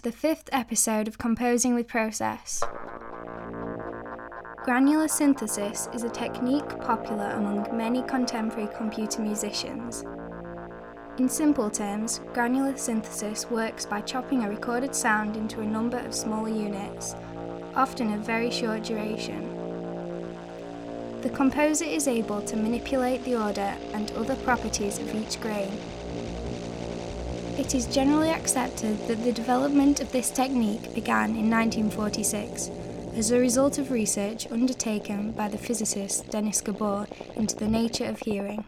To the fifth episode of Composing with Process. Granular synthesis is a technique popular among many contemporary computer musicians. In simple terms, granular synthesis works by chopping a recorded sound into a number of smaller units, often of very short duration. The composer is able to manipulate the order and other properties of each grain. It is generally accepted that the development of this technique began in 1946 as a result of research undertaken by the physicist Denis Gabor into the nature of hearing.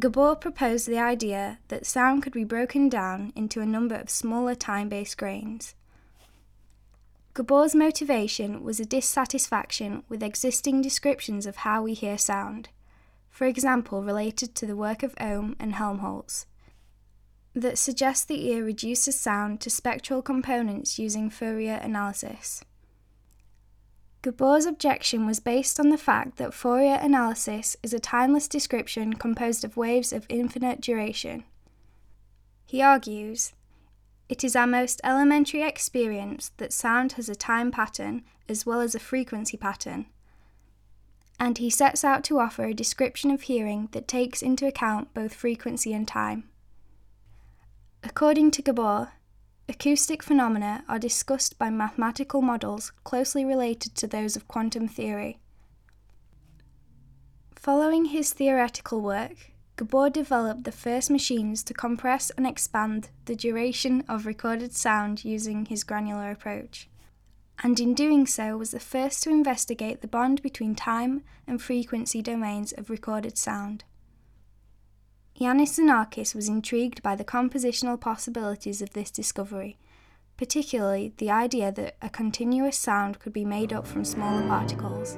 Gabor proposed the idea that sound could be broken down into a number of smaller time based grains. Gabor's motivation was a dissatisfaction with existing descriptions of how we hear sound, for example, related to the work of Ohm and Helmholtz, that suggest the ear reduces sound to spectral components using Fourier analysis. Gabor's objection was based on the fact that Fourier analysis is a timeless description composed of waves of infinite duration. He argues, it is our most elementary experience that sound has a time pattern as well as a frequency pattern. And he sets out to offer a description of hearing that takes into account both frequency and time. According to Gabor, Acoustic phenomena are discussed by mathematical models closely related to those of quantum theory. Following his theoretical work, Gabor developed the first machines to compress and expand the duration of recorded sound using his granular approach, and in doing so was the first to investigate the bond between time and frequency domains of recorded sound. Iannis Xenakis was intrigued by the compositional possibilities of this discovery, particularly the idea that a continuous sound could be made up from smaller particles.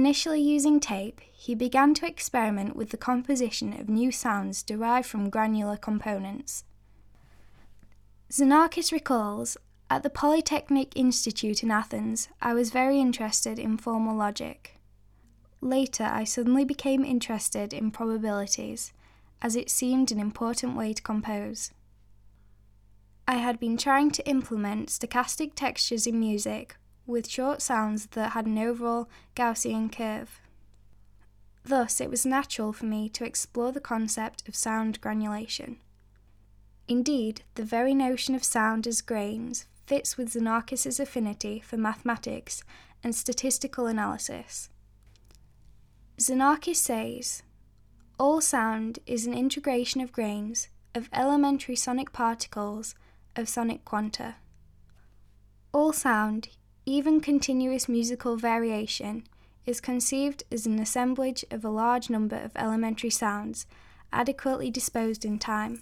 Initially using tape, he began to experiment with the composition of new sounds derived from granular components. Xenakis recalls At the Polytechnic Institute in Athens, I was very interested in formal logic. Later, I suddenly became interested in probabilities, as it seemed an important way to compose. I had been trying to implement stochastic textures in music with short sounds that had an overall Gaussian curve. Thus, it was natural for me to explore the concept of sound granulation. Indeed, the very notion of sound as grains fits with Xenakis' affinity for mathematics and statistical analysis. Xenakis says, All sound is an integration of grains, of elementary sonic particles, of sonic quanta. All sound, even continuous musical variation is conceived as an assemblage of a large number of elementary sounds, adequately disposed in time.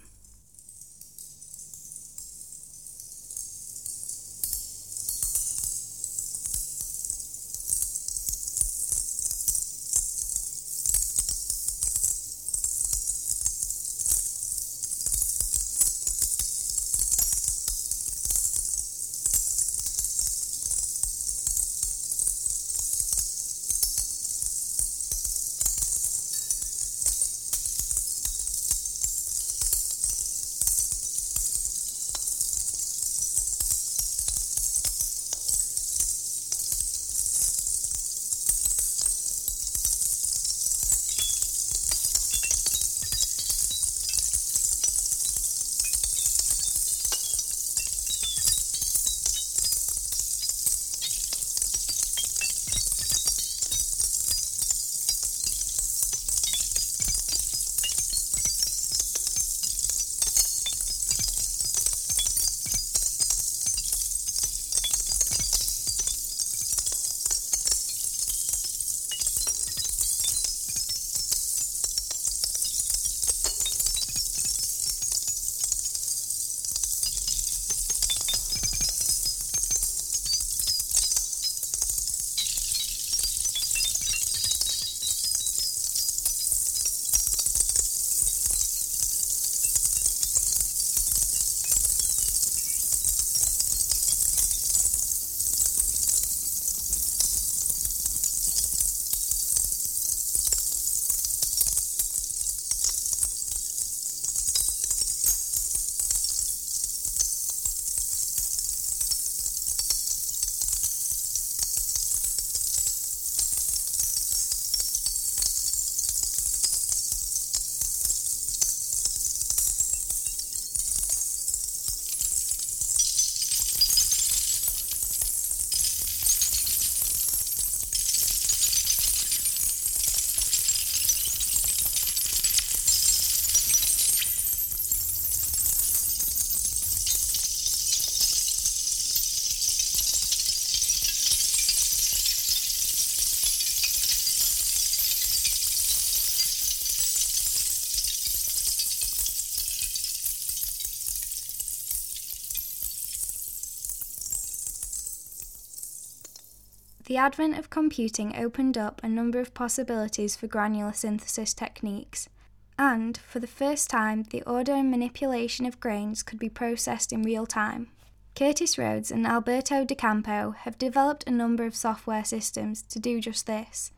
The advent of computing opened up a number of possibilities for granular synthesis techniques, and for the first time, the order and manipulation of grains could be processed in real time. Curtis Roads and Alberto De Campo have developed a number of software systems to do just this,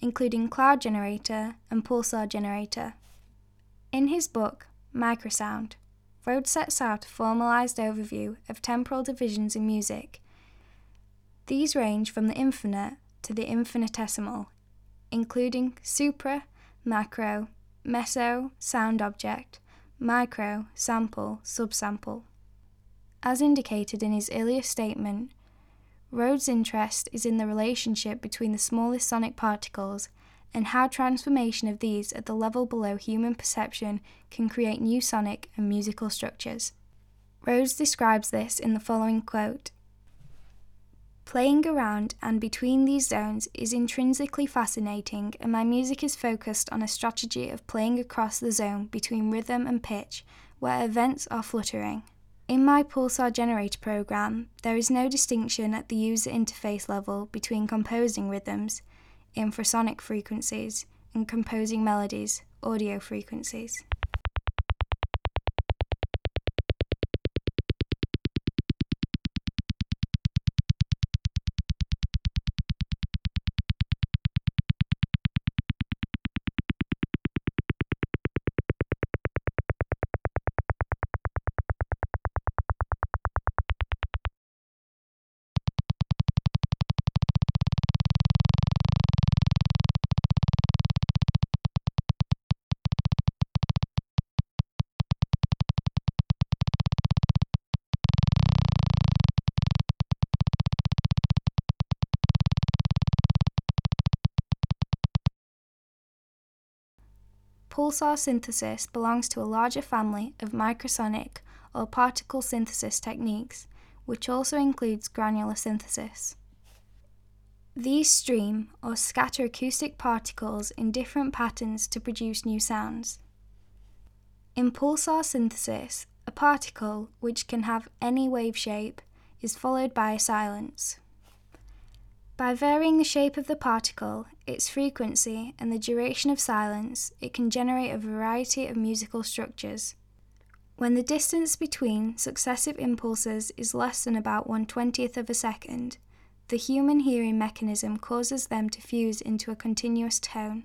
including Cloud Generator and Pulsar Generator. In his book, Microsound, Roads sets out a formalized overview of temporal divisions in music. These range from the infinite to the infinitesimal, including supra, macro, meso, sound object, micro, sample, subsample. As indicated in his earlier statement, Roads' interest is in the relationship between the smallest sonic particles and how transformation of these at the level below human perception can create new sonic and musical structures. Roads describes this in the following quote Playing around and between these zones is intrinsically fascinating, and my music is focused on a strategy of playing across the zone between rhythm and pitch, where events are fluttering. In my Pulsar Generator program, there is no distinction at the user interface level between composing rhythms, infrasonic frequencies, and composing melodies, audio frequencies. Pulsar synthesis belongs to a larger family of microsonic or particle synthesis techniques, which also includes granular synthesis. These stream or scatter acoustic particles in different patterns to produce new sounds. In pulsar synthesis, a particle, which can have any wave shape, is followed by a silence. By varying the shape of the particle, its frequency, and the duration of silence, it can generate a variety of musical structures. When the distance between successive impulses is less than about one twentieth of a second, the human hearing mechanism causes them to fuse into a continuous tone.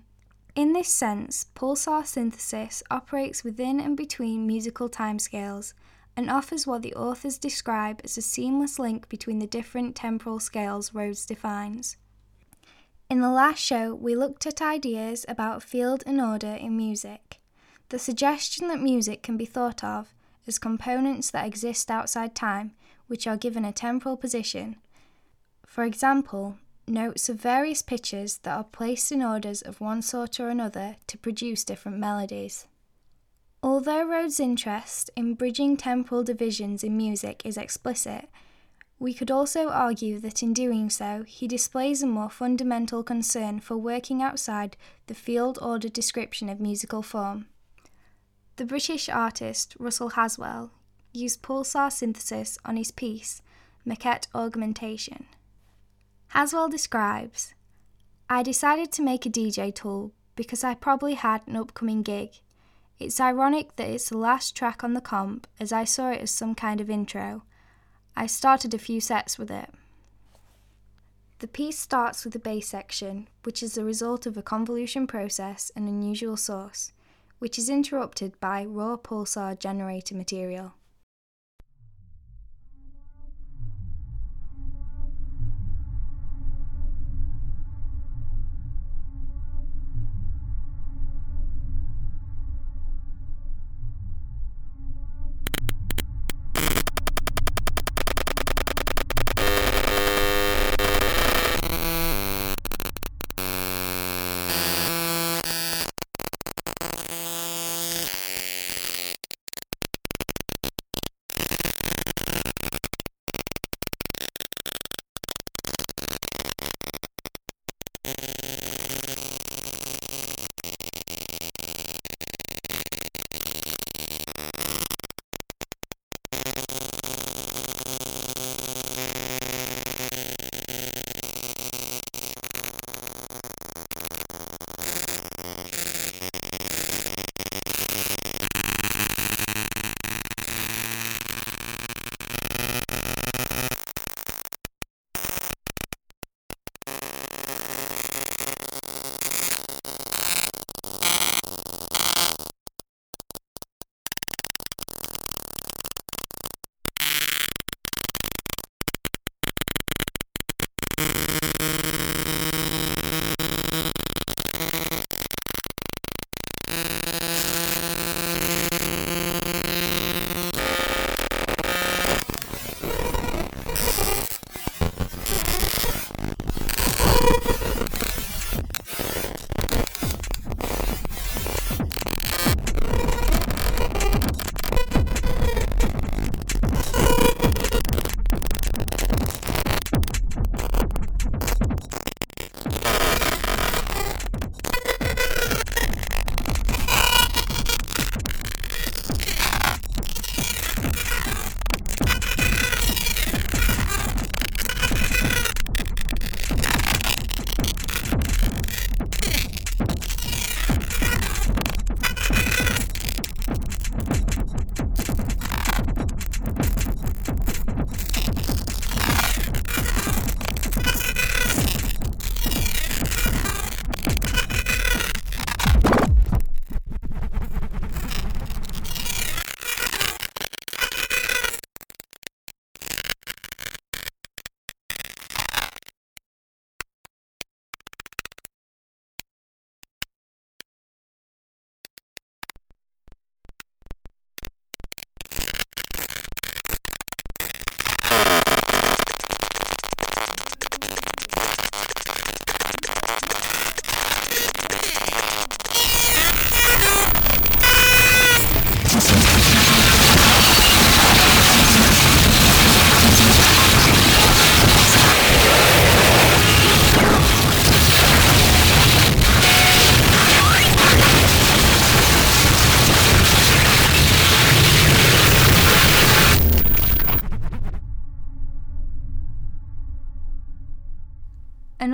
In this sense, pulsar synthesis operates within and between musical timescales and offers what the authors describe as a seamless link between the different temporal scales Roads defines. In the last show, we looked at ideas about field and order in music. The suggestion that music can be thought of as components that exist outside time, which are given a temporal position. For example, notes of various pitches that are placed in orders of one sort or another to produce different melodies. Although Roads' interest in bridging temporal divisions in music is explicit, we could also argue that in doing so, he displays a more fundamental concern for working outside the field order description of musical form. The British artist Russell Haswell used pulsar synthesis on his piece, Maquette Augmentation. Haswell describes I decided to make a DJ tool because I probably had an upcoming gig it's ironic that it's the last track on the comp, as I saw it as some kind of intro. I started a few sets with it. The piece starts with a bass section, which is the result of a convolution process and unusual source, which is interrupted by raw pulsar generator material.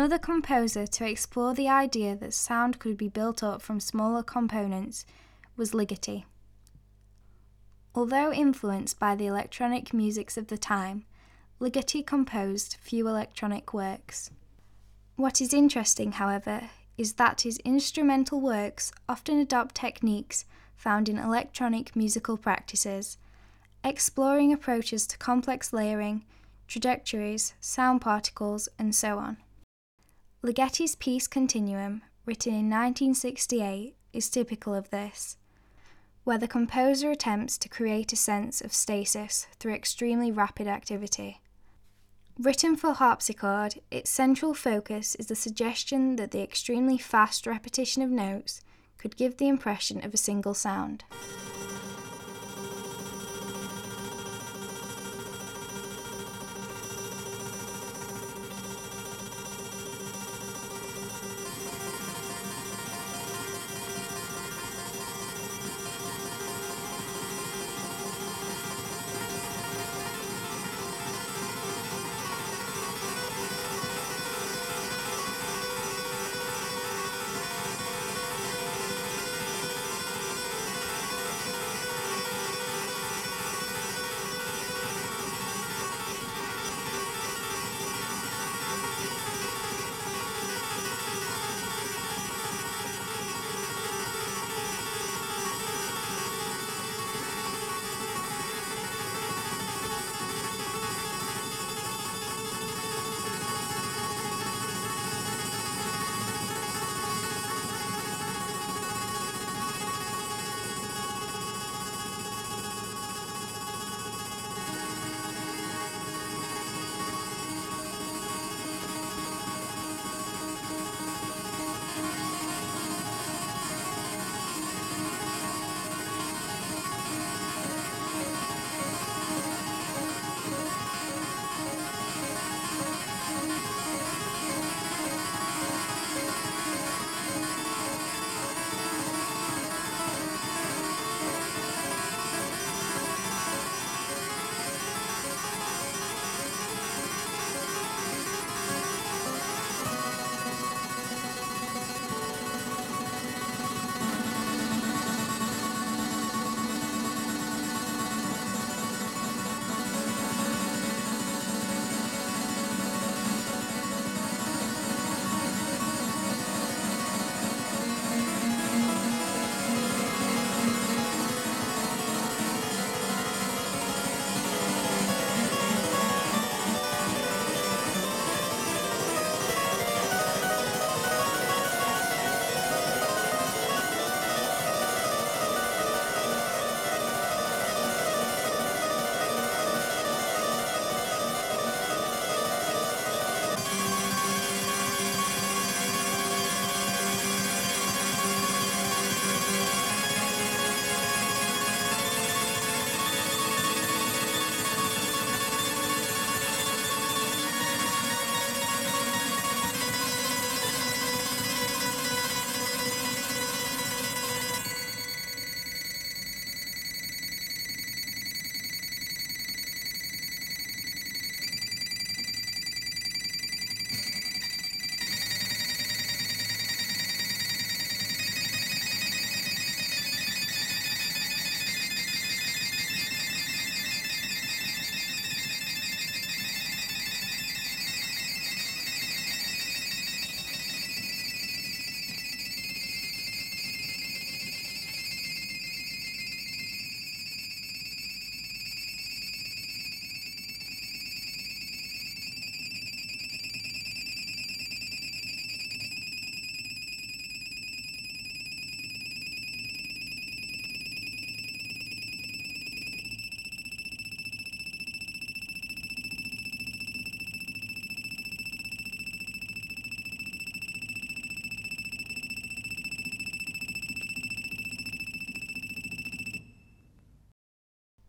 Another composer to explore the idea that sound could be built up from smaller components was Ligeti. Although influenced by the electronic musics of the time, Ligeti composed few electronic works. What is interesting, however, is that his instrumental works often adopt techniques found in electronic musical practices, exploring approaches to complex layering, trajectories, sound particles, and so on. Ligeti's piece Continuum, written in 1968, is typical of this, where the composer attempts to create a sense of stasis through extremely rapid activity. Written for harpsichord, its central focus is the suggestion that the extremely fast repetition of notes could give the impression of a single sound.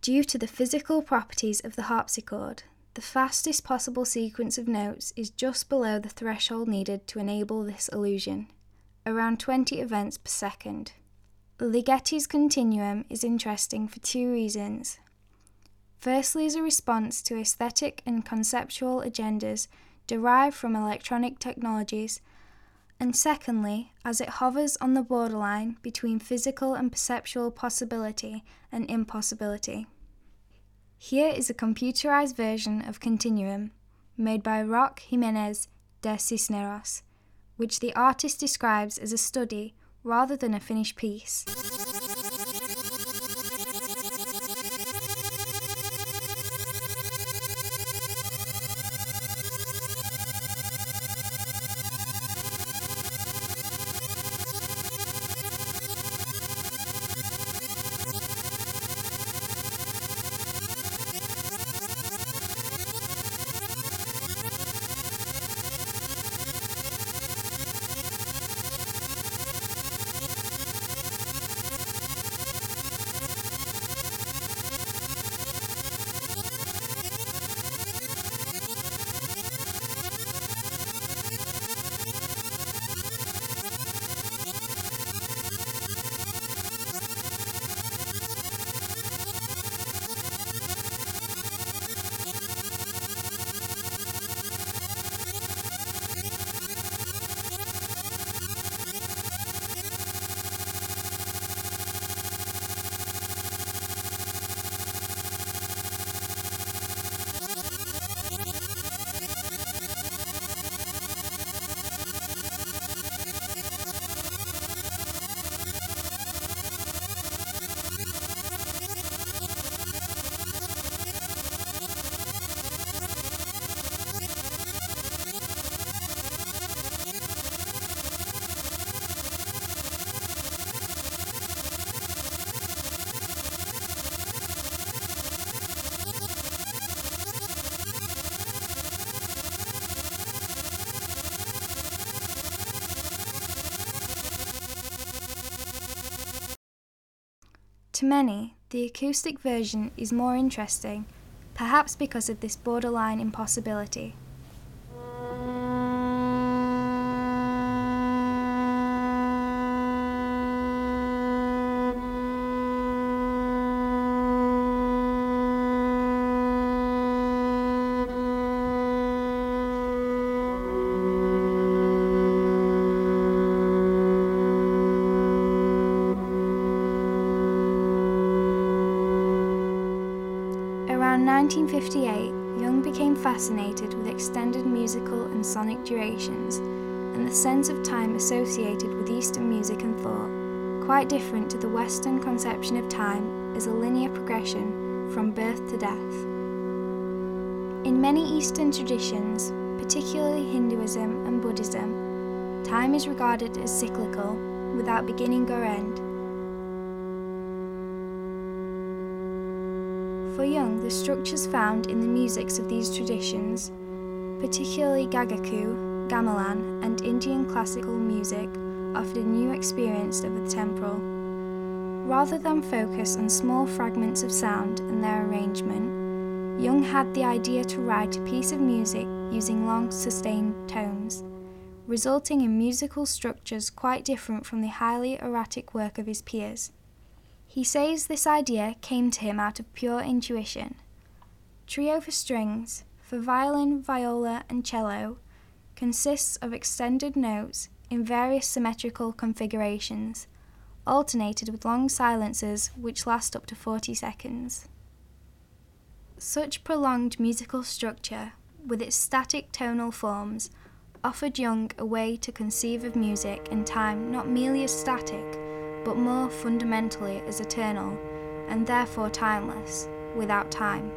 Due to the physical properties of the harpsichord, the fastest possible sequence of notes is just below the threshold needed to enable this illusion, around 20 events per second. Ligeti's continuum is interesting for two reasons. Firstly, as a response to aesthetic and conceptual agendas derived from electronic technologies, and secondly, as it hovers on the borderline between physical and perceptual possibility and impossibility. Here is a computerized version of Continuum, made by Roc Jimenez de Cisneros, which the artist describes as a study rather than a finished piece. To many, the acoustic version is more interesting, perhaps because of this borderline impossibility. Fascinated with extended musical and sonic durations and the sense of time associated with Eastern music and thought, quite different to the Western conception of time as a linear progression from birth to death. In many Eastern traditions, particularly Hinduism and Buddhism, time is regarded as cyclical, without beginning or end. The structures found in the musics of these traditions, particularly Gagaku, Gamelan, and Indian classical music, offered a new experience of the temporal. Rather than focus on small fragments of sound and their arrangement, Young had the idea to write a piece of music using long sustained tones, resulting in musical structures quite different from the highly erratic work of his peers. He says this idea came to him out of pure intuition. Trio for strings, for violin, viola, and cello, consists of extended notes in various symmetrical configurations, alternated with long silences which last up to 40 seconds. Such prolonged musical structure, with its static tonal forms, offered Young a way to conceive of music and time not merely as static but more fundamentally as eternal, and therefore timeless, without time.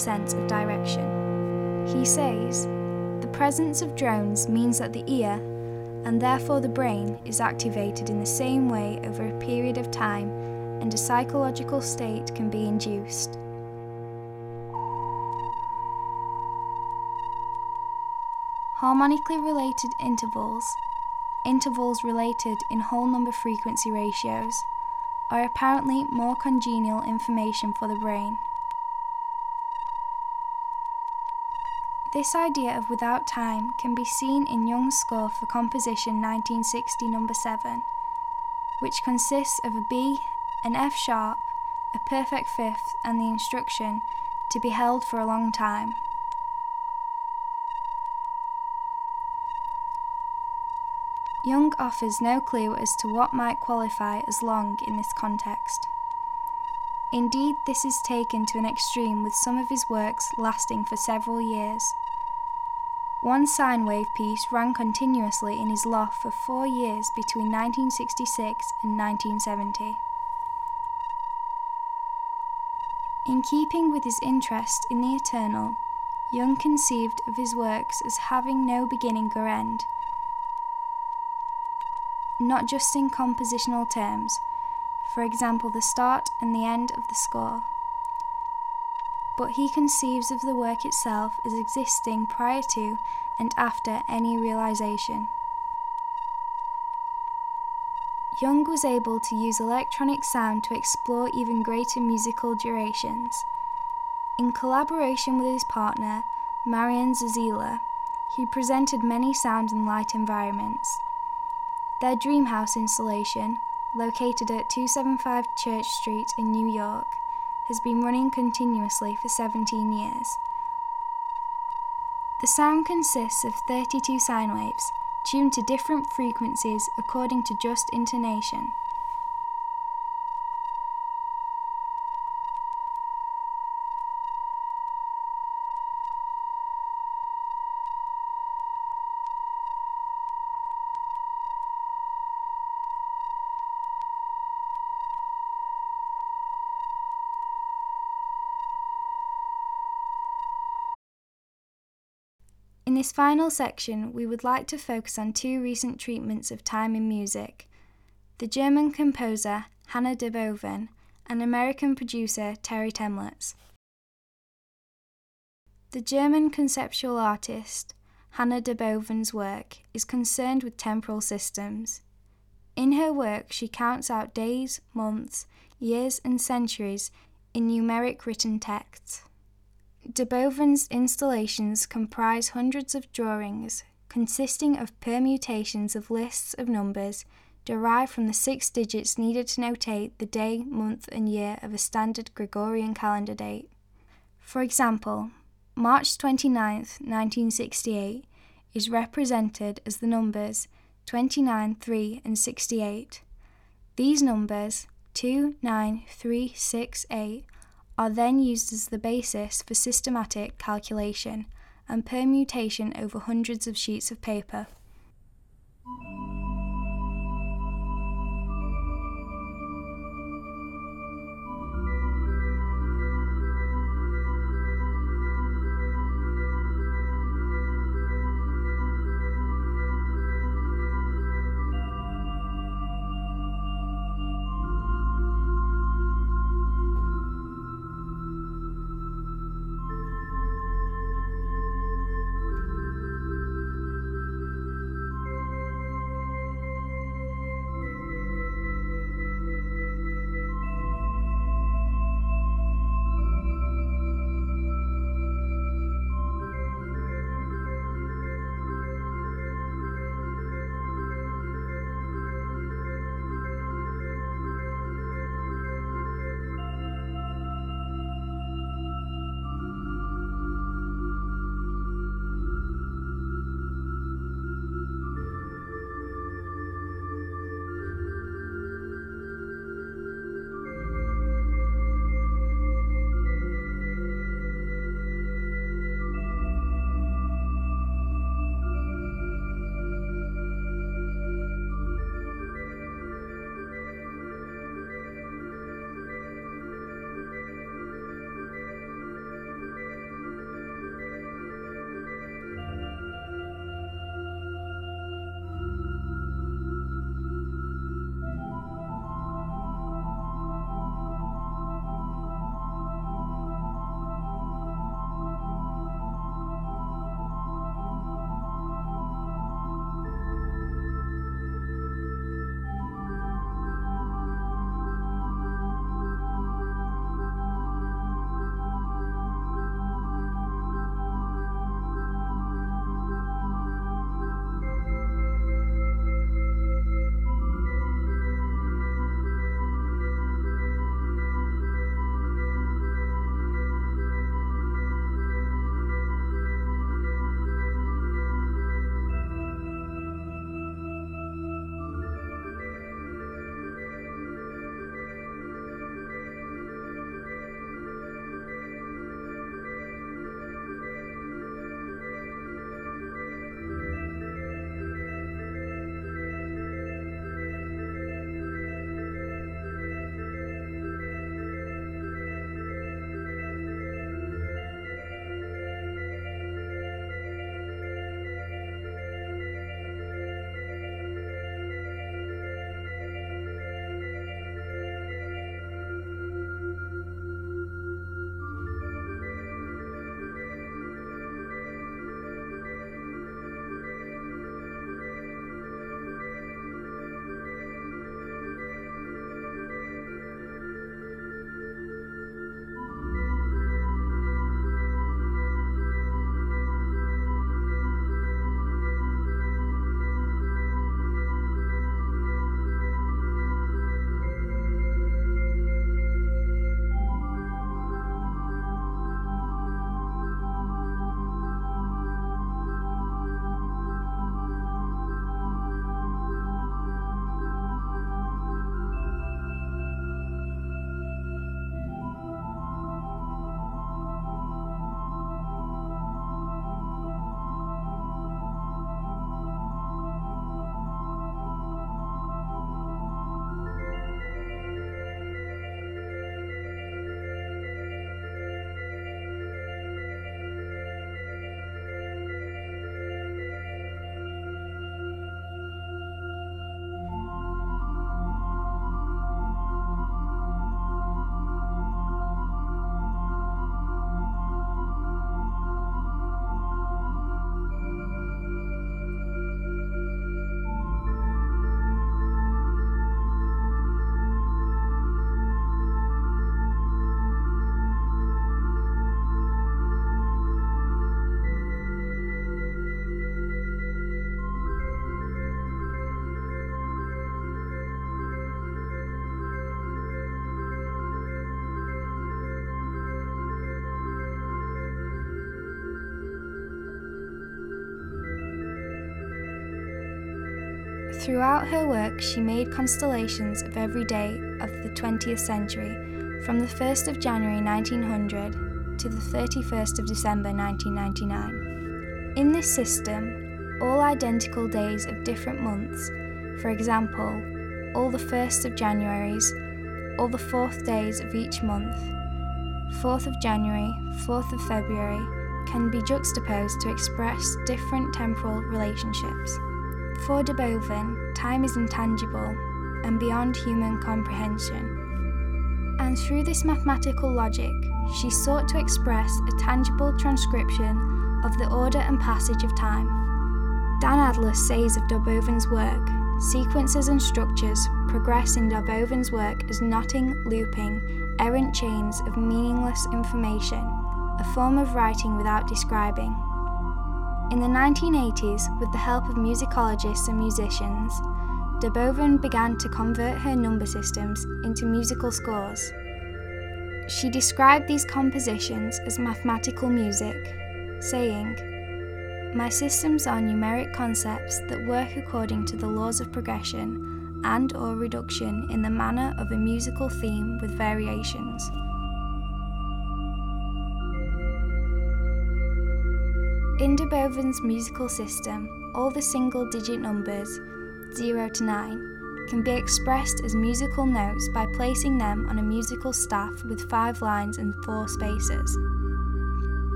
Sense of direction. He says, The presence of drones means that the ear, and therefore the brain, is activated in the same way over a period of time, and a psychological state can be induced. Harmonically related intervals, intervals related in whole number frequency ratios, are apparently more congenial information for the brain. This idea of without time can be seen in Young's score for composition 1960 number 7, which consists of a B, an F sharp, a perfect fifth, and the instruction to be held for a long time. Young offers no clue as to what might qualify as long in this context. Indeed, this is taken to an extreme with some of his works lasting for several years. One sine wave piece ran continuously in his loft for four years between 1966 and 1970. In keeping with his interest in the eternal, Young conceived of his works as having no beginning or end not just in compositional terms, for example, the start and the end of the score. But he conceives of the work itself as existing prior to and after any realization. Young was able to use electronic sound to explore even greater musical durations. In collaboration with his partner, Marian Zazeela, he presented many sound and light environments. Their Dreamhouse installation, located at 275 Church Street in New York, has been running continuously for 17 years. The sound consists of 32 sine waves, tuned to different frequencies according to just intonation. Final section, we would like to focus on two recent treatments of time in music the German composer Hanne Darboven and American producer Terre Thaemlitz. The German conceptual artist Hanne Darboven's work is concerned with temporal systems. In her work, she counts out days, months, years, and centuries in numeric written texts. Darboven's installations comprise hundreds of drawings consisting of permutations of lists of numbers derived from the six digits needed to notate the day, month, and year of a standard Gregorian calendar date. For example, March 29, 1968, is represented as the numbers 29, 3, and 68. These numbers, 2, 9, 3, 6, 8, are then used as the basis for systematic calculation and permutation over hundreds of sheets of paper. Throughout her work, she made constellations of every day of the 20th century, from the 1st of January 1900 to the 31st of December 1999. In this system, all identical days of different months, for example, all the 1st of Januaries, all the 4th days of each month, 4th of January, 4th of February, can be juxtaposed to express different temporal relationships. For Darboven, time is intangible and beyond human comprehension. And through this mathematical logic, she sought to express a tangible transcription of the order and passage of time. Dan Adler says of Darboven's work, sequences and structures progress in Darboven's work as knotting, looping, errant chains of meaningless information, a form of writing without describing. In the 1980s, with the help of musicologists and musicians, Darboven began to convert her number systems into musical scores. She described these compositions as mathematical music, saying, My systems are numeric concepts that work according to the laws of progression and or reduction in the manner of a musical theme with variations. In Darboven's musical system, all the single digit numbers, 0 to 9, can be expressed as musical notes by placing them on a musical staff with five lines and four spaces.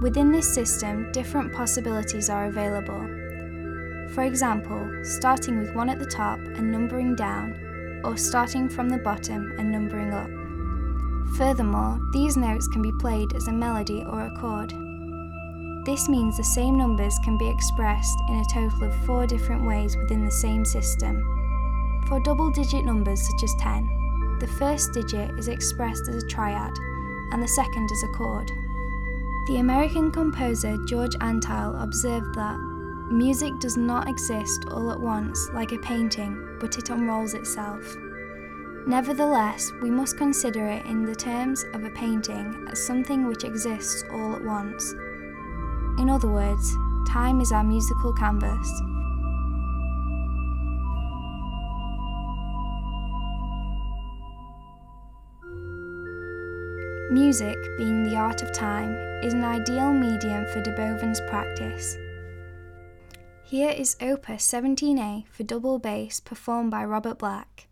Within this system, different possibilities are available. For example, starting with one at the top and numbering down, or starting from the bottom and numbering up. Furthermore, these notes can be played as a melody or a chord. This means the same numbers can be expressed in a total of four different ways within the same system. For double digit numbers such as 10, the first digit is expressed as a triad and the second as a chord. The American composer George Antheil observed that music does not exist all at once like a painting, but it unrolls itself. Nevertheless, we must consider it in the terms of a painting as something which exists all at once. In other words, time is our musical canvas. Music, being the art of time, is an ideal medium for Darboven's practice. Here is Opus 17A for double bass performed by Robert Black.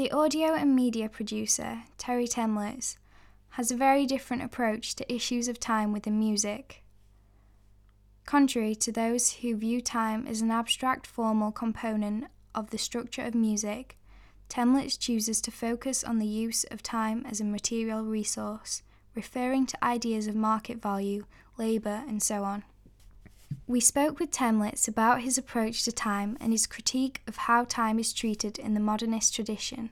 The audio and media producer, Terre Thaemlitz, has a very different approach to issues of time within music. Contrary to those who view time as an abstract formal component of the structure of music, Thaemlitz chooses to focus on the use of time as a material resource, referring to ideas of market value, labour, and so on. We spoke with Thaemlitz about his approach to time and his critique of how time is treated in the modernist tradition.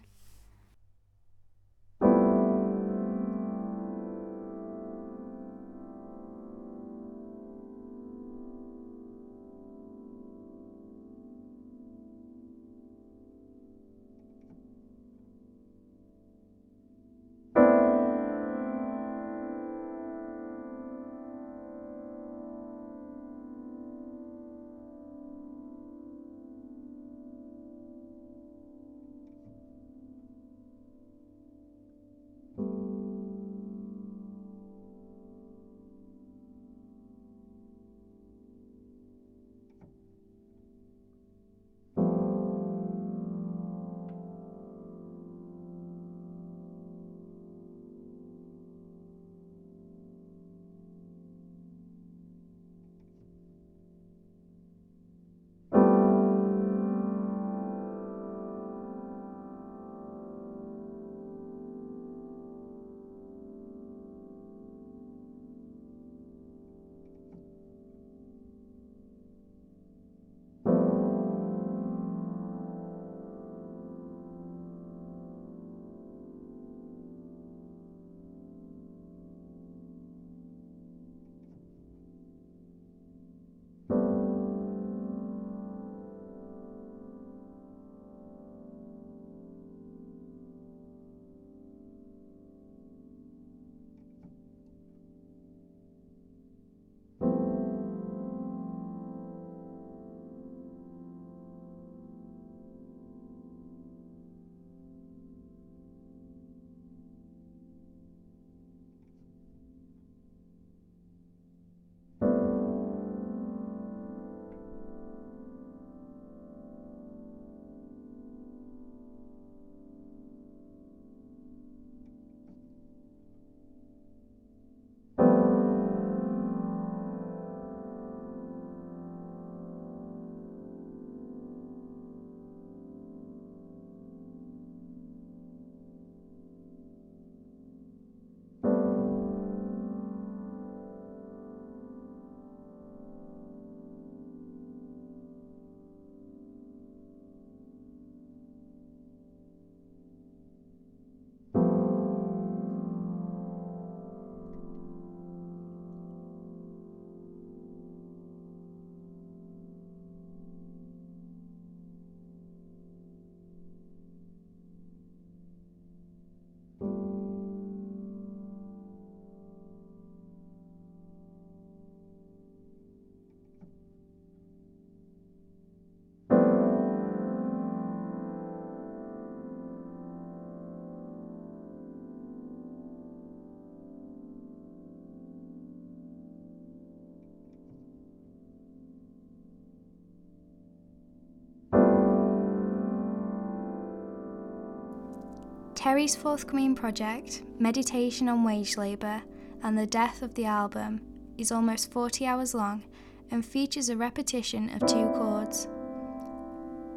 Terre's forthcoming project, Meditation on Wage Labour and the Death of the Album, is almost 40 hours long and features a repetition of two chords.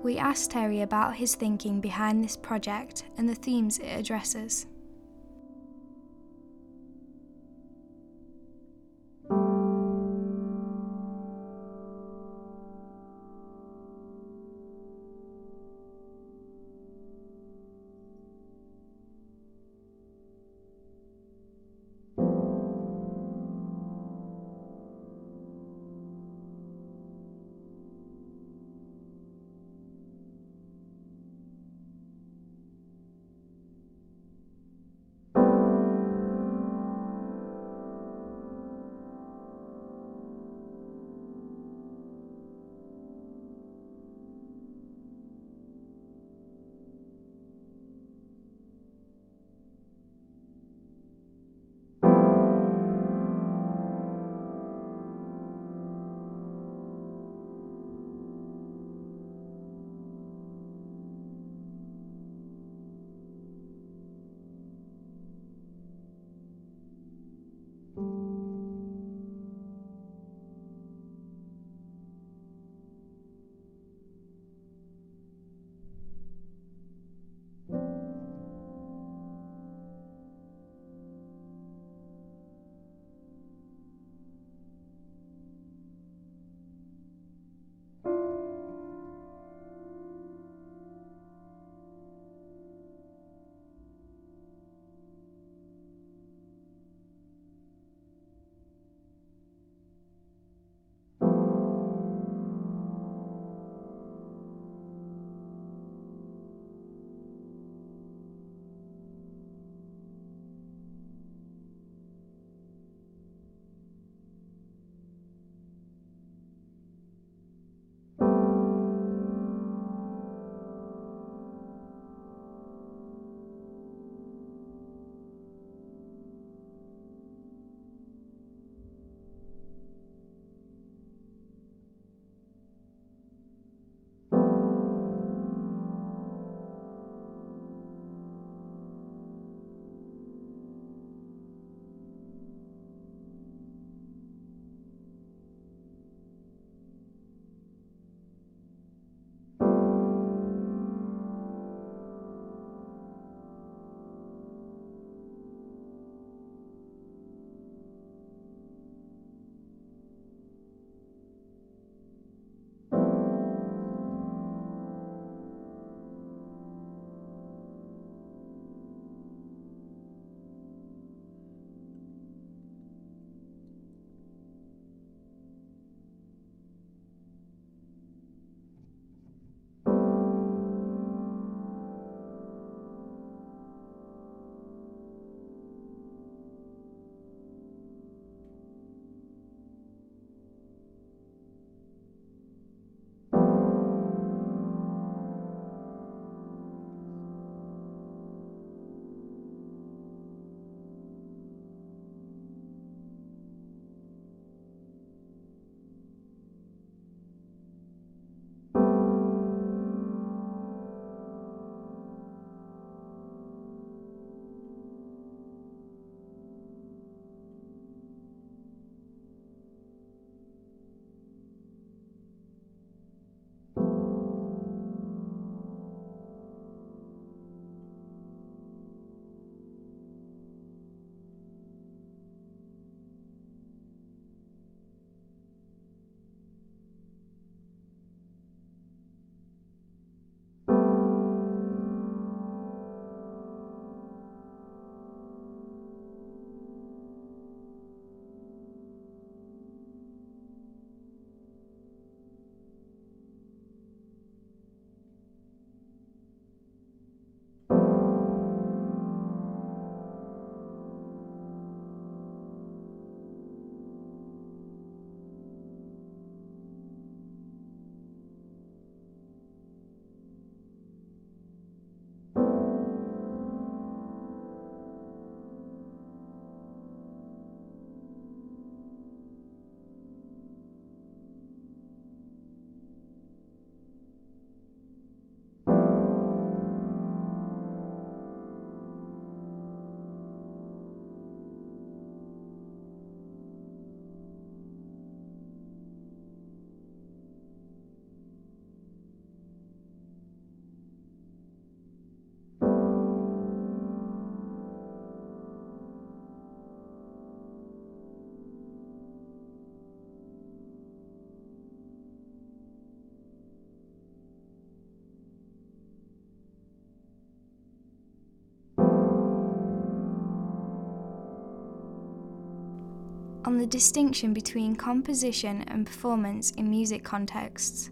We asked Terre about his thinking behind this project and the themes it addresses. On the distinction between composition and performance in music contexts.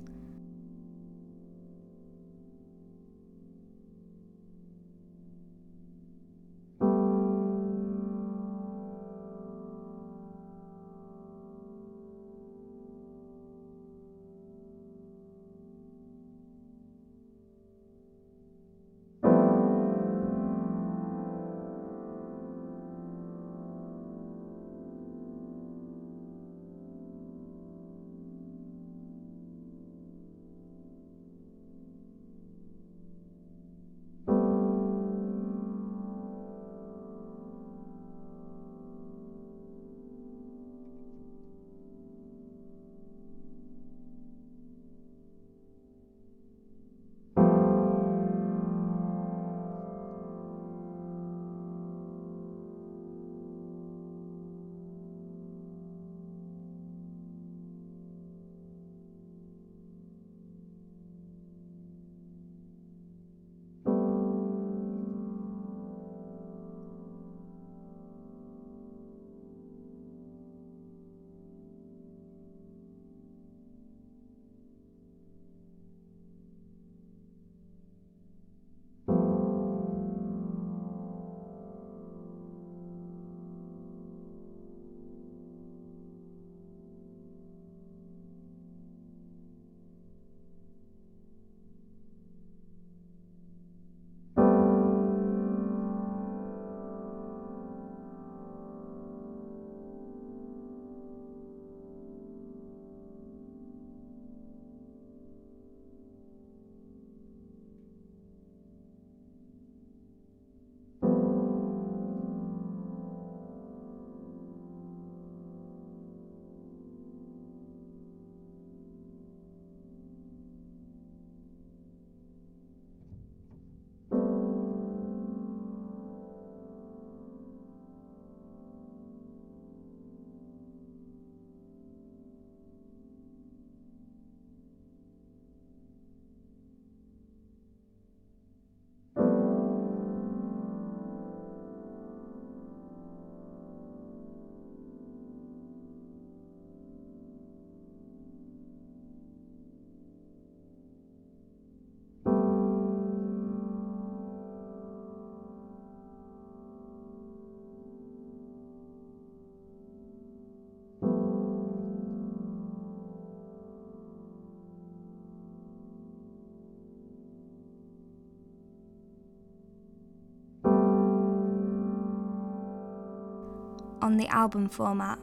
On the album format.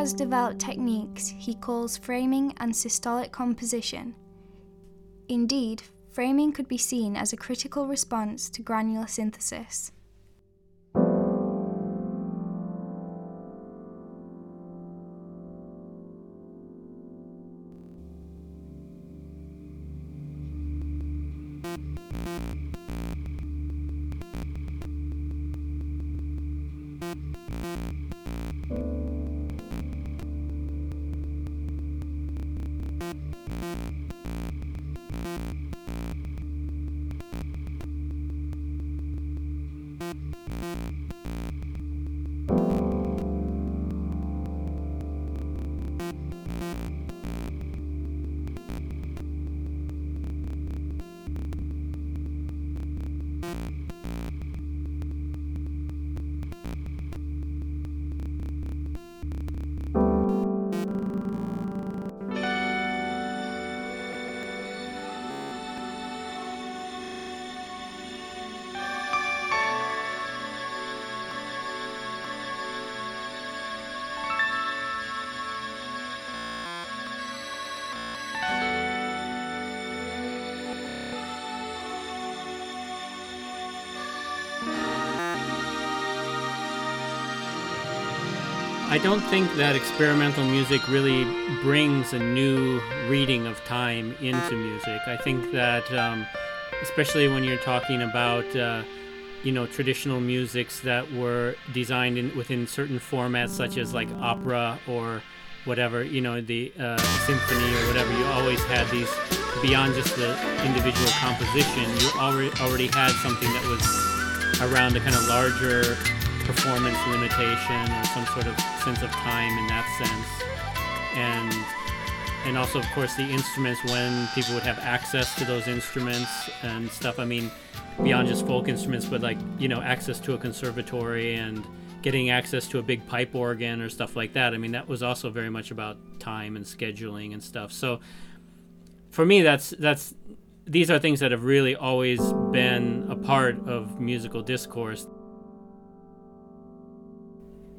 Has developed techniques he calls framing and systolic composition. Indeed, framing could be seen as a critical response to granular synthesis. I don't think that experimental music really brings a new reading of time into music. I think that, um, especially when you're talking about, uh, you know, traditional musics that were designed in, within certain formats, such as like opera or whatever, you know, the uh, symphony or whatever, you always had these beyond just the individual composition. You already already had something that was around a kind of larger performance limitation or some sort of sense of time in that sense. And and also of course the instruments when people would have access to those instruments and stuff. I mean, beyond just folk instruments, but like, you know, access to a conservatory and getting access to a big pipe organ or stuff like that. I mean, that was also very much about time and scheduling and stuff. So for me that's that's these are things that have really always been a part of musical discourse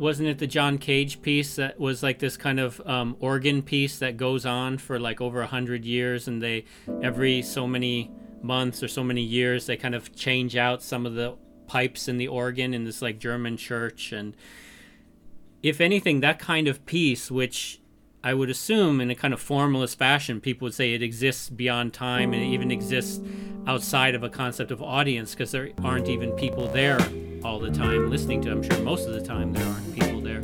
wasn't it the John Cage piece that was like this kind of um, organ piece that goes on for like over a hundred years, and they every so many months or so many years they kind of change out some of the pipes in the organ in this like German church, and if anything, that kind of piece, which I would assume in a kind of formalist fashion, people would say it exists beyond time and it even exists outside of a concept of audience because there aren't even people there all the time listening to. I'm sure most of the time there aren't people there,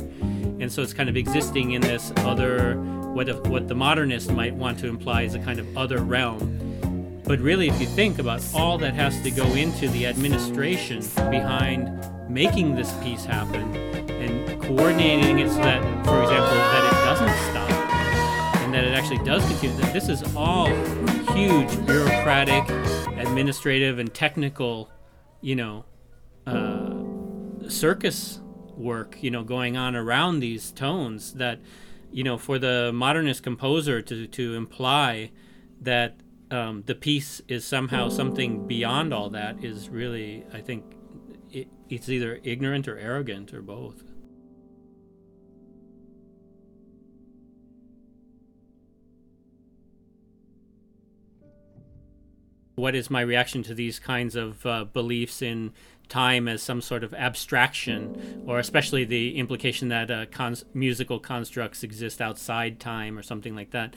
and so it's kind of existing in this other what what the modernist might want to imply is a kind of other realm. But really, if you think about all that has to go into the administration behind making this piece happen and coordinating it so that, for example, that it doesn't stop and that it actually does continue, that this is all huge bureaucratic, administrative, and technical, you know, uh, circus work, you know, going on around these tones that, you know, for the modernist composer to, to imply that um, the piece is somehow something beyond all that is really, I think, it, it's either ignorant or arrogant or both. What is my reaction to these kinds of uh, beliefs in time as some sort of abstraction, or especially the implication that uh, cons- musical constructs exist outside time or something like that.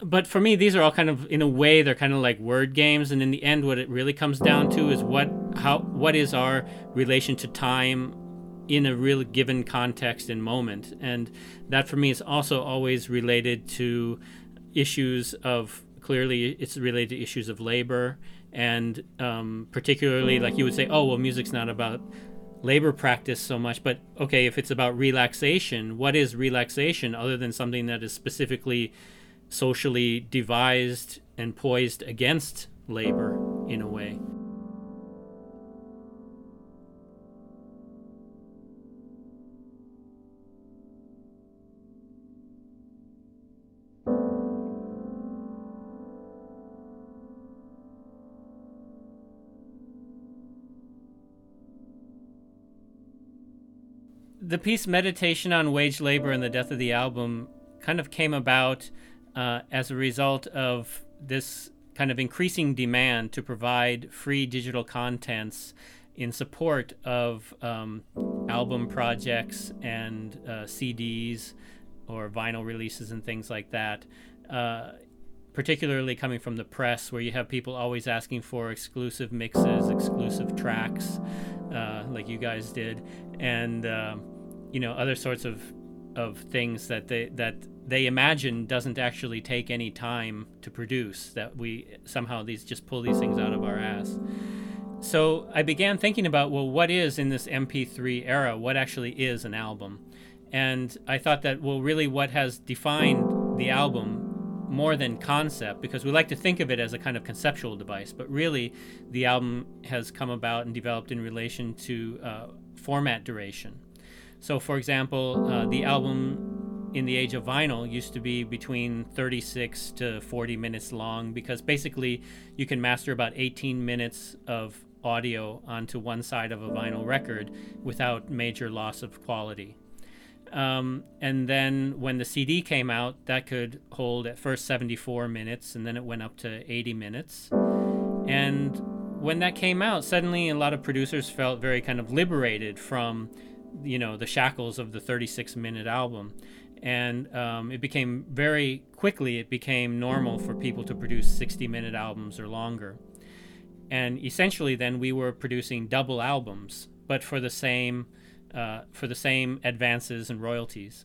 But for me, these are all kind of, in a way, they're kind of like word games. And in the end, what it really comes down to is what, how, what is our relation to time in a real given context and moment. And that for me is also always related to issues of clearly it's related to issues of labor and um, particularly like you would say oh well music's not about labor practice so much but okay if it's about relaxation what is relaxation other than something that is specifically socially devised and poised against labor in a way the piece meditation on wage labor and the death of the album kind of came about uh, as a result of this kind of increasing demand to provide free digital contents in support of um, album projects and uh, CDs or vinyl releases and things like that. Uh, particularly coming from the press, where you have people always asking for exclusive mixes, exclusive tracks, uh, like you guys did, and um, you know other sorts of of things that they that they imagine doesn't actually take any time to produce that we somehow these just pull these things out of our ass. So i began thinking about well what is in this mp3 era what actually is an album? And i thought that well really what has defined the album more than concept because we like to think of it as a kind of conceptual device but really the album has come about and developed in relation to uh, format duration so for example uh, the album in the age of vinyl used to be between 36 to 40 minutes long because basically you can master about 18 minutes of audio onto one side of a vinyl record without major loss of quality. Um, and then when the CD came out, that could hold at first 74 minutes and then it went up to 80 minutes. And when that came out, suddenly a lot of producers felt very kind of liberated from, you know, the shackles of the 36 minute album. And um, it became very quickly it became normal for people to produce 60 minute albums or longer. And essentially then we were producing double albums but for the same uh, for the same advances and royalties.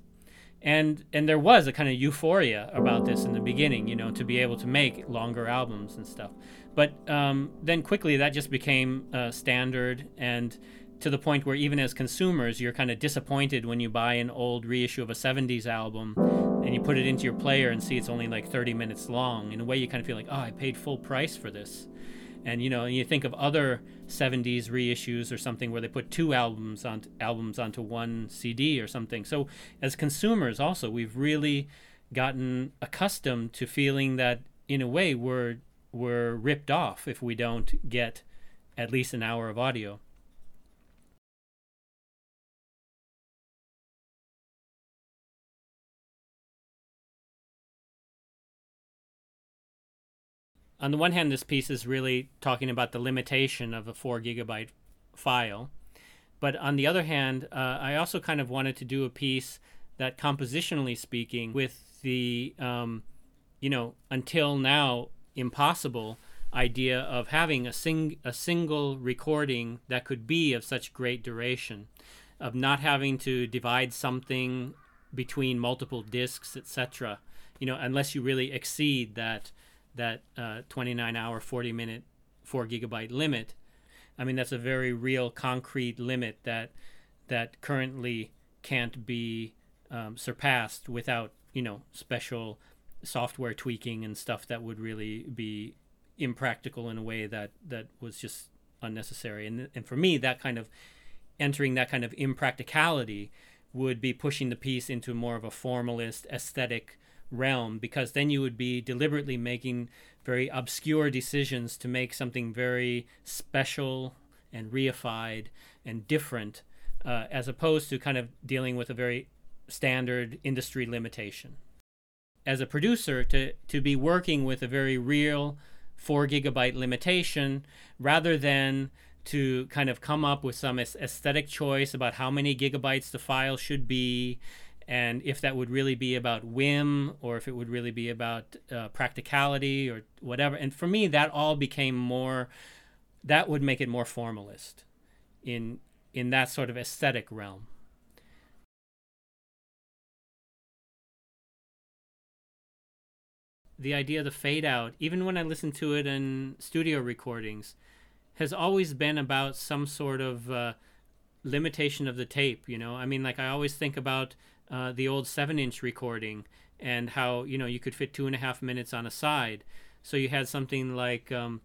And and there was a kind of euphoria about this in the beginning you know to be able to make longer albums and stuff. But um, then quickly that just became uh, standard and to the point where even as consumers, you're kind of disappointed when you buy an old reissue of a 70s album and you put it into your player and see it's only like 30 minutes long. In a way, you kind of feel like, oh, I paid full price for this. And you know, and you think of other 70s reissues or something where they put two albums on albums onto one CD or something. So as consumers, also, we've really gotten accustomed to feeling that in a way we're we're ripped off if we don't get at least an hour of audio. On the one hand, this piece is really talking about the limitation of a four gigabyte file. But on the other hand, uh, I also kind of wanted to do a piece that, compositionally speaking, with the, um, you know, until now impossible idea of having a, sing- a single recording that could be of such great duration, of not having to divide something between multiple discs, etc. You know, unless you really exceed that that uh, 29 hour, 40 minute, four gigabyte limit. I mean, that's a very real, concrete limit that that currently can't be um, surpassed without you know special software tweaking and stuff that would really be impractical in a way that that was just unnecessary. And and for me, that kind of entering that kind of impracticality would be pushing the piece into more of a formalist aesthetic realm because then you would be deliberately making very obscure decisions to make something very special and reified and different uh, as opposed to kind of dealing with a very standard industry limitation. As a producer, to, to be working with a very real four gigabyte limitation rather than to kind of come up with some aesthetic choice about how many gigabytes the file should be and if that would really be about whim or if it would really be about uh, practicality or whatever. And for me, that all became more. That would make it more formalist, in in that sort of aesthetic realm. The idea of the fade out, even when I listen to it in studio recordings, has always been about some sort of uh, limitation of the tape. You know, I mean, like I always think about uh, the old seven inch recording and how you know you could fit two and a half minutes on a side. So you had something like um,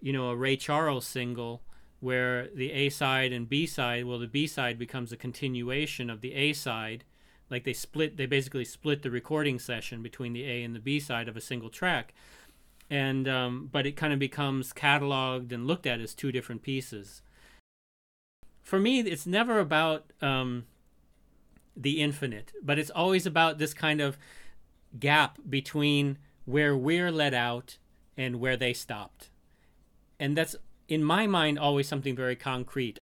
you know a Ray Charles single where the A side and B side, well, the B side becomes a continuation of the A side. Like they split, they basically split the recording session between the A and the B side of a single track, and um, but it kind of becomes cataloged and looked at as two different pieces. For me, it's never about um, the infinite, but it's always about this kind of gap between where we're let out and where they stopped. And that's, in my mind, always something very concrete.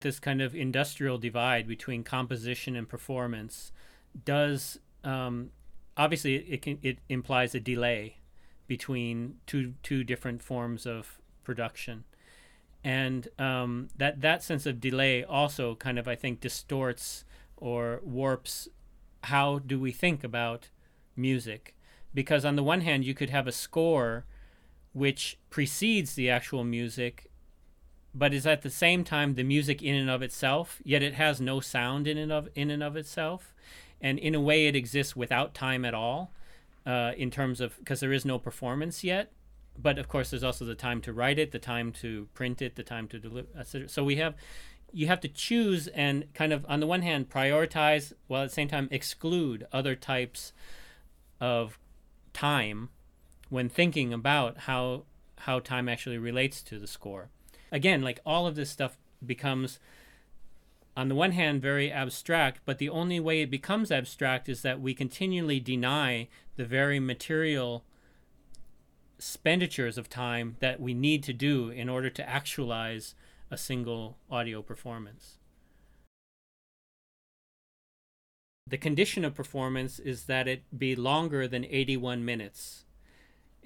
This kind of industrial divide between composition and performance does um, obviously it can it implies a delay between two two different forms of production. And um, that that sense of delay also kind of I think distorts or warps how do we think about music. Because on the one hand you could have a score which precedes the actual music but is at the same time the music in and of itself yet it has no sound in and of in and of itself and in a way it exists without time at all uh, in terms of because there is no performance yet. But of course there's also the time to write it the time to print it the time to deliver so we have you have to choose and kind of on the one hand prioritize while at the same time exclude other types of time when thinking about how how time actually relates to the score. Again like all of this stuff becomes on the one hand very abstract but the only way it becomes abstract is that we continually deny the very material expenditures of time that we need to do in order to actualize a single audio performance. The condition of performance is that it be longer than 81 minutes.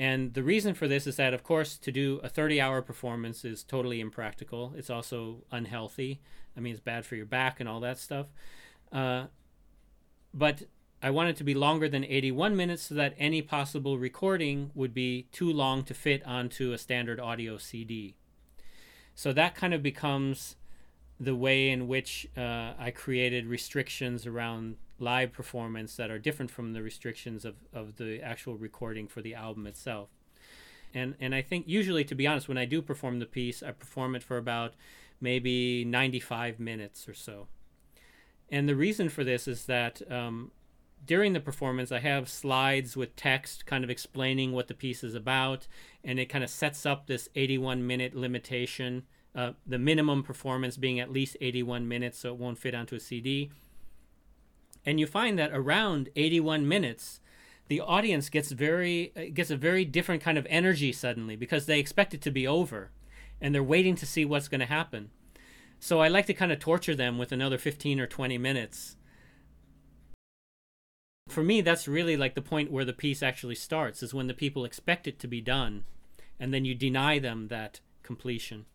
And the reason for this is that, of course, to do a 30 hour performance is totally impractical. It's also unhealthy. I mean, it's bad for your back and all that stuff. Uh, but I want it to be longer than 81 minutes so that any possible recording would be too long to fit onto a standard audio CD. So that kind of becomes the way in which uh, I created restrictions around live performance that are different from the restrictions of, of the actual recording for the album itself. And, and I think usually, to be honest, when I do perform the piece, I perform it for about maybe 95 minutes or so. And the reason for this is that um, during the performance, I have slides with text kind of explaining what the piece is about, and it kind of sets up this 81 minute limitation, uh, the minimum performance being at least 81 minutes, so it won't fit onto a CD. And you find that around 81 minutes, the audience gets very uh, gets a very different kind of energy suddenly because they expect it to be over, and they're waiting to see what's going to happen. So I like to kind of torture them with another 15 or 20 minutes for me that's really like the point where the piece actually starts is when the people expect it to be done and then you deny them that completion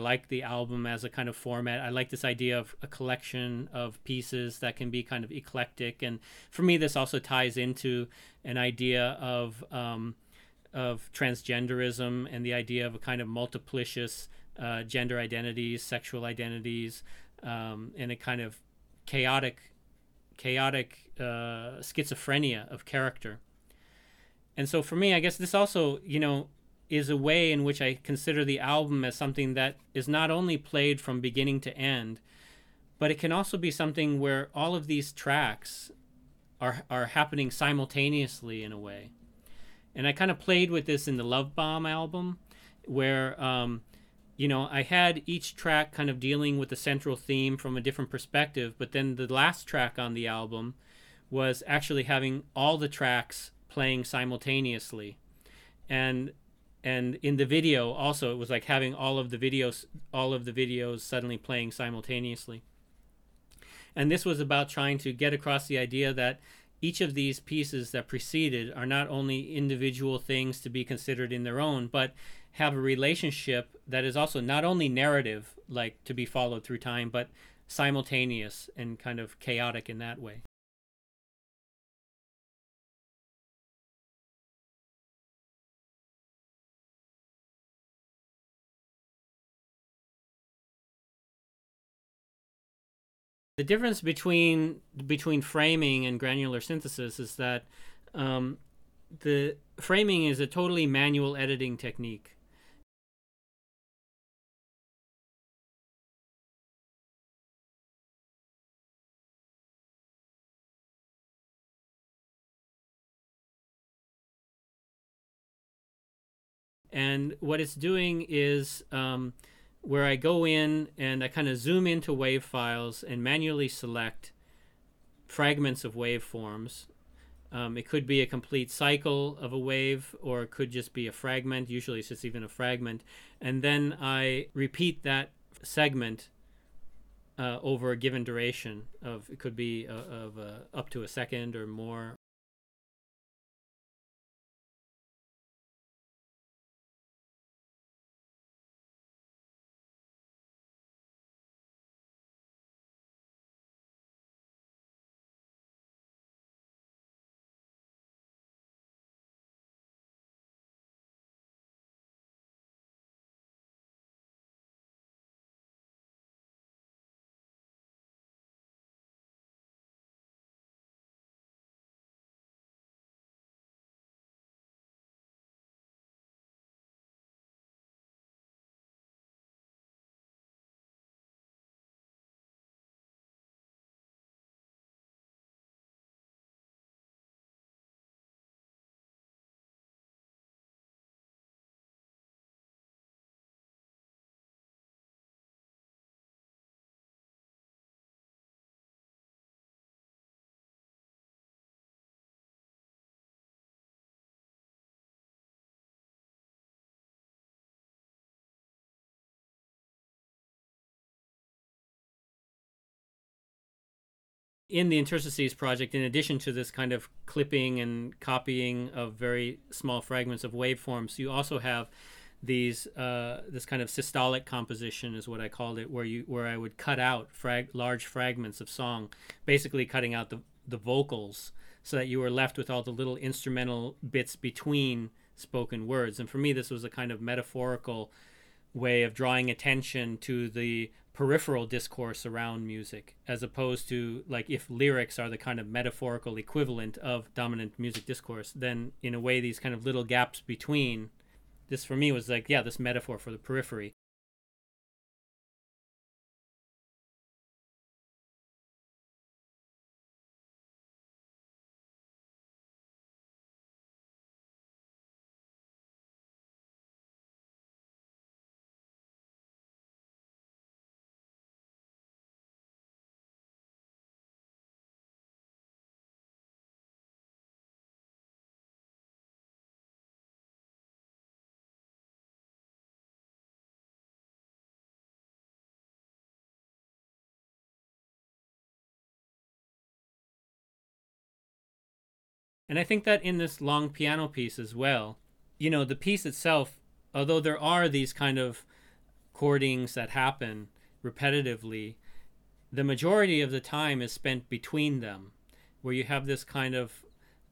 like the album as a kind of format. I like this idea of a collection of pieces that can be kind of eclectic, and for me, this also ties into an idea of um, of transgenderism and the idea of a kind of multiplicious uh, gender identities, sexual identities, um, and a kind of chaotic, chaotic uh, schizophrenia of character. And so, for me, I guess this also, you know, is a way in which I consider the album as something that is not only played from beginning to end, but it can also be something where all of these tracks are are happening simultaneously in a way. And I kind of played with this in the Love Bomb album, where um, you know I had each track kind of dealing with the central theme from a different perspective, but then the last track on the album was actually having all the tracks playing simultaneously. And and in the video also it was like having all of the videos all of the videos suddenly playing simultaneously. And this was about trying to get across the idea that each of these pieces that preceded are not only individual things to be considered in their own but have a relationship that is also not only narrative like to be followed through time but simultaneous and kind of chaotic in that way the difference between between framing and granular synthesis is that um, the framing is a totally manual editing technique. And what it's doing is um, where I go in and I kind of zoom into wave files and manually select fragments of waveforms Um, it could be a complete cycle of a wave, or it could just be a fragment. Usually, it's just even a fragment. And then I repeat that segment uh, over a given duration of it could be uh, of uh, up to a second or more in the interstices project, in addition to this kind of clipping and copying of very small fragments of waveforms, you also have these uh, this kind of systolic composition is what I called it, where you where I would cut out frag- large fragments of song, basically cutting out the the vocals, so that you were left with all the little instrumental bits between spoken words. And for me, this was a kind of metaphorical way of drawing attention to the peripheral discourse around music as opposed to like if lyrics are the kind of metaphorical equivalent of dominant music discourse then in a way these kind of little gaps between this for me was like yeah this metaphor for the periphery And I think that in this long piano piece as well, you know, the piece itself, although there are these kind of chordings that happen repetitively, the majority of the time is spent between them, where you have this kind of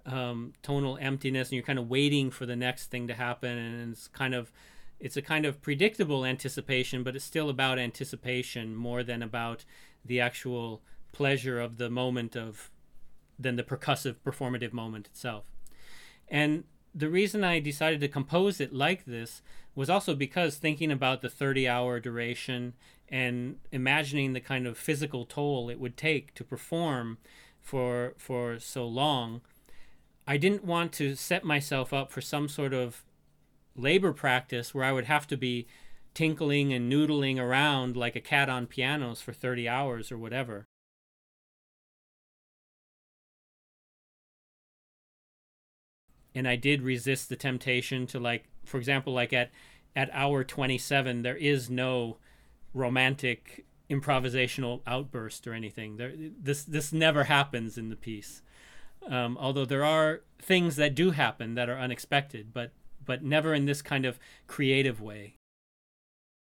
um, tonal emptiness and you're kind of waiting for the next thing to happen. And it's kind of, it's a kind of predictable anticipation, but it's still about anticipation more than about the actual pleasure of the moment of than the percussive performative moment itself. And the reason I decided to compose it like this was also because thinking about the 30 hour duration and imagining the kind of physical toll it would take to perform for for so long I didn't want to set myself up for some sort of labor practice where I would have to be tinkling and noodling around like a cat on pianos for 30 hours or whatever. And I did resist the temptation to like for example like at at hour 27 there is no romantic improvisational outburst or anything. There this this never happens in the piece. Um, although there are things that do happen that are unexpected but but never in this kind of creative way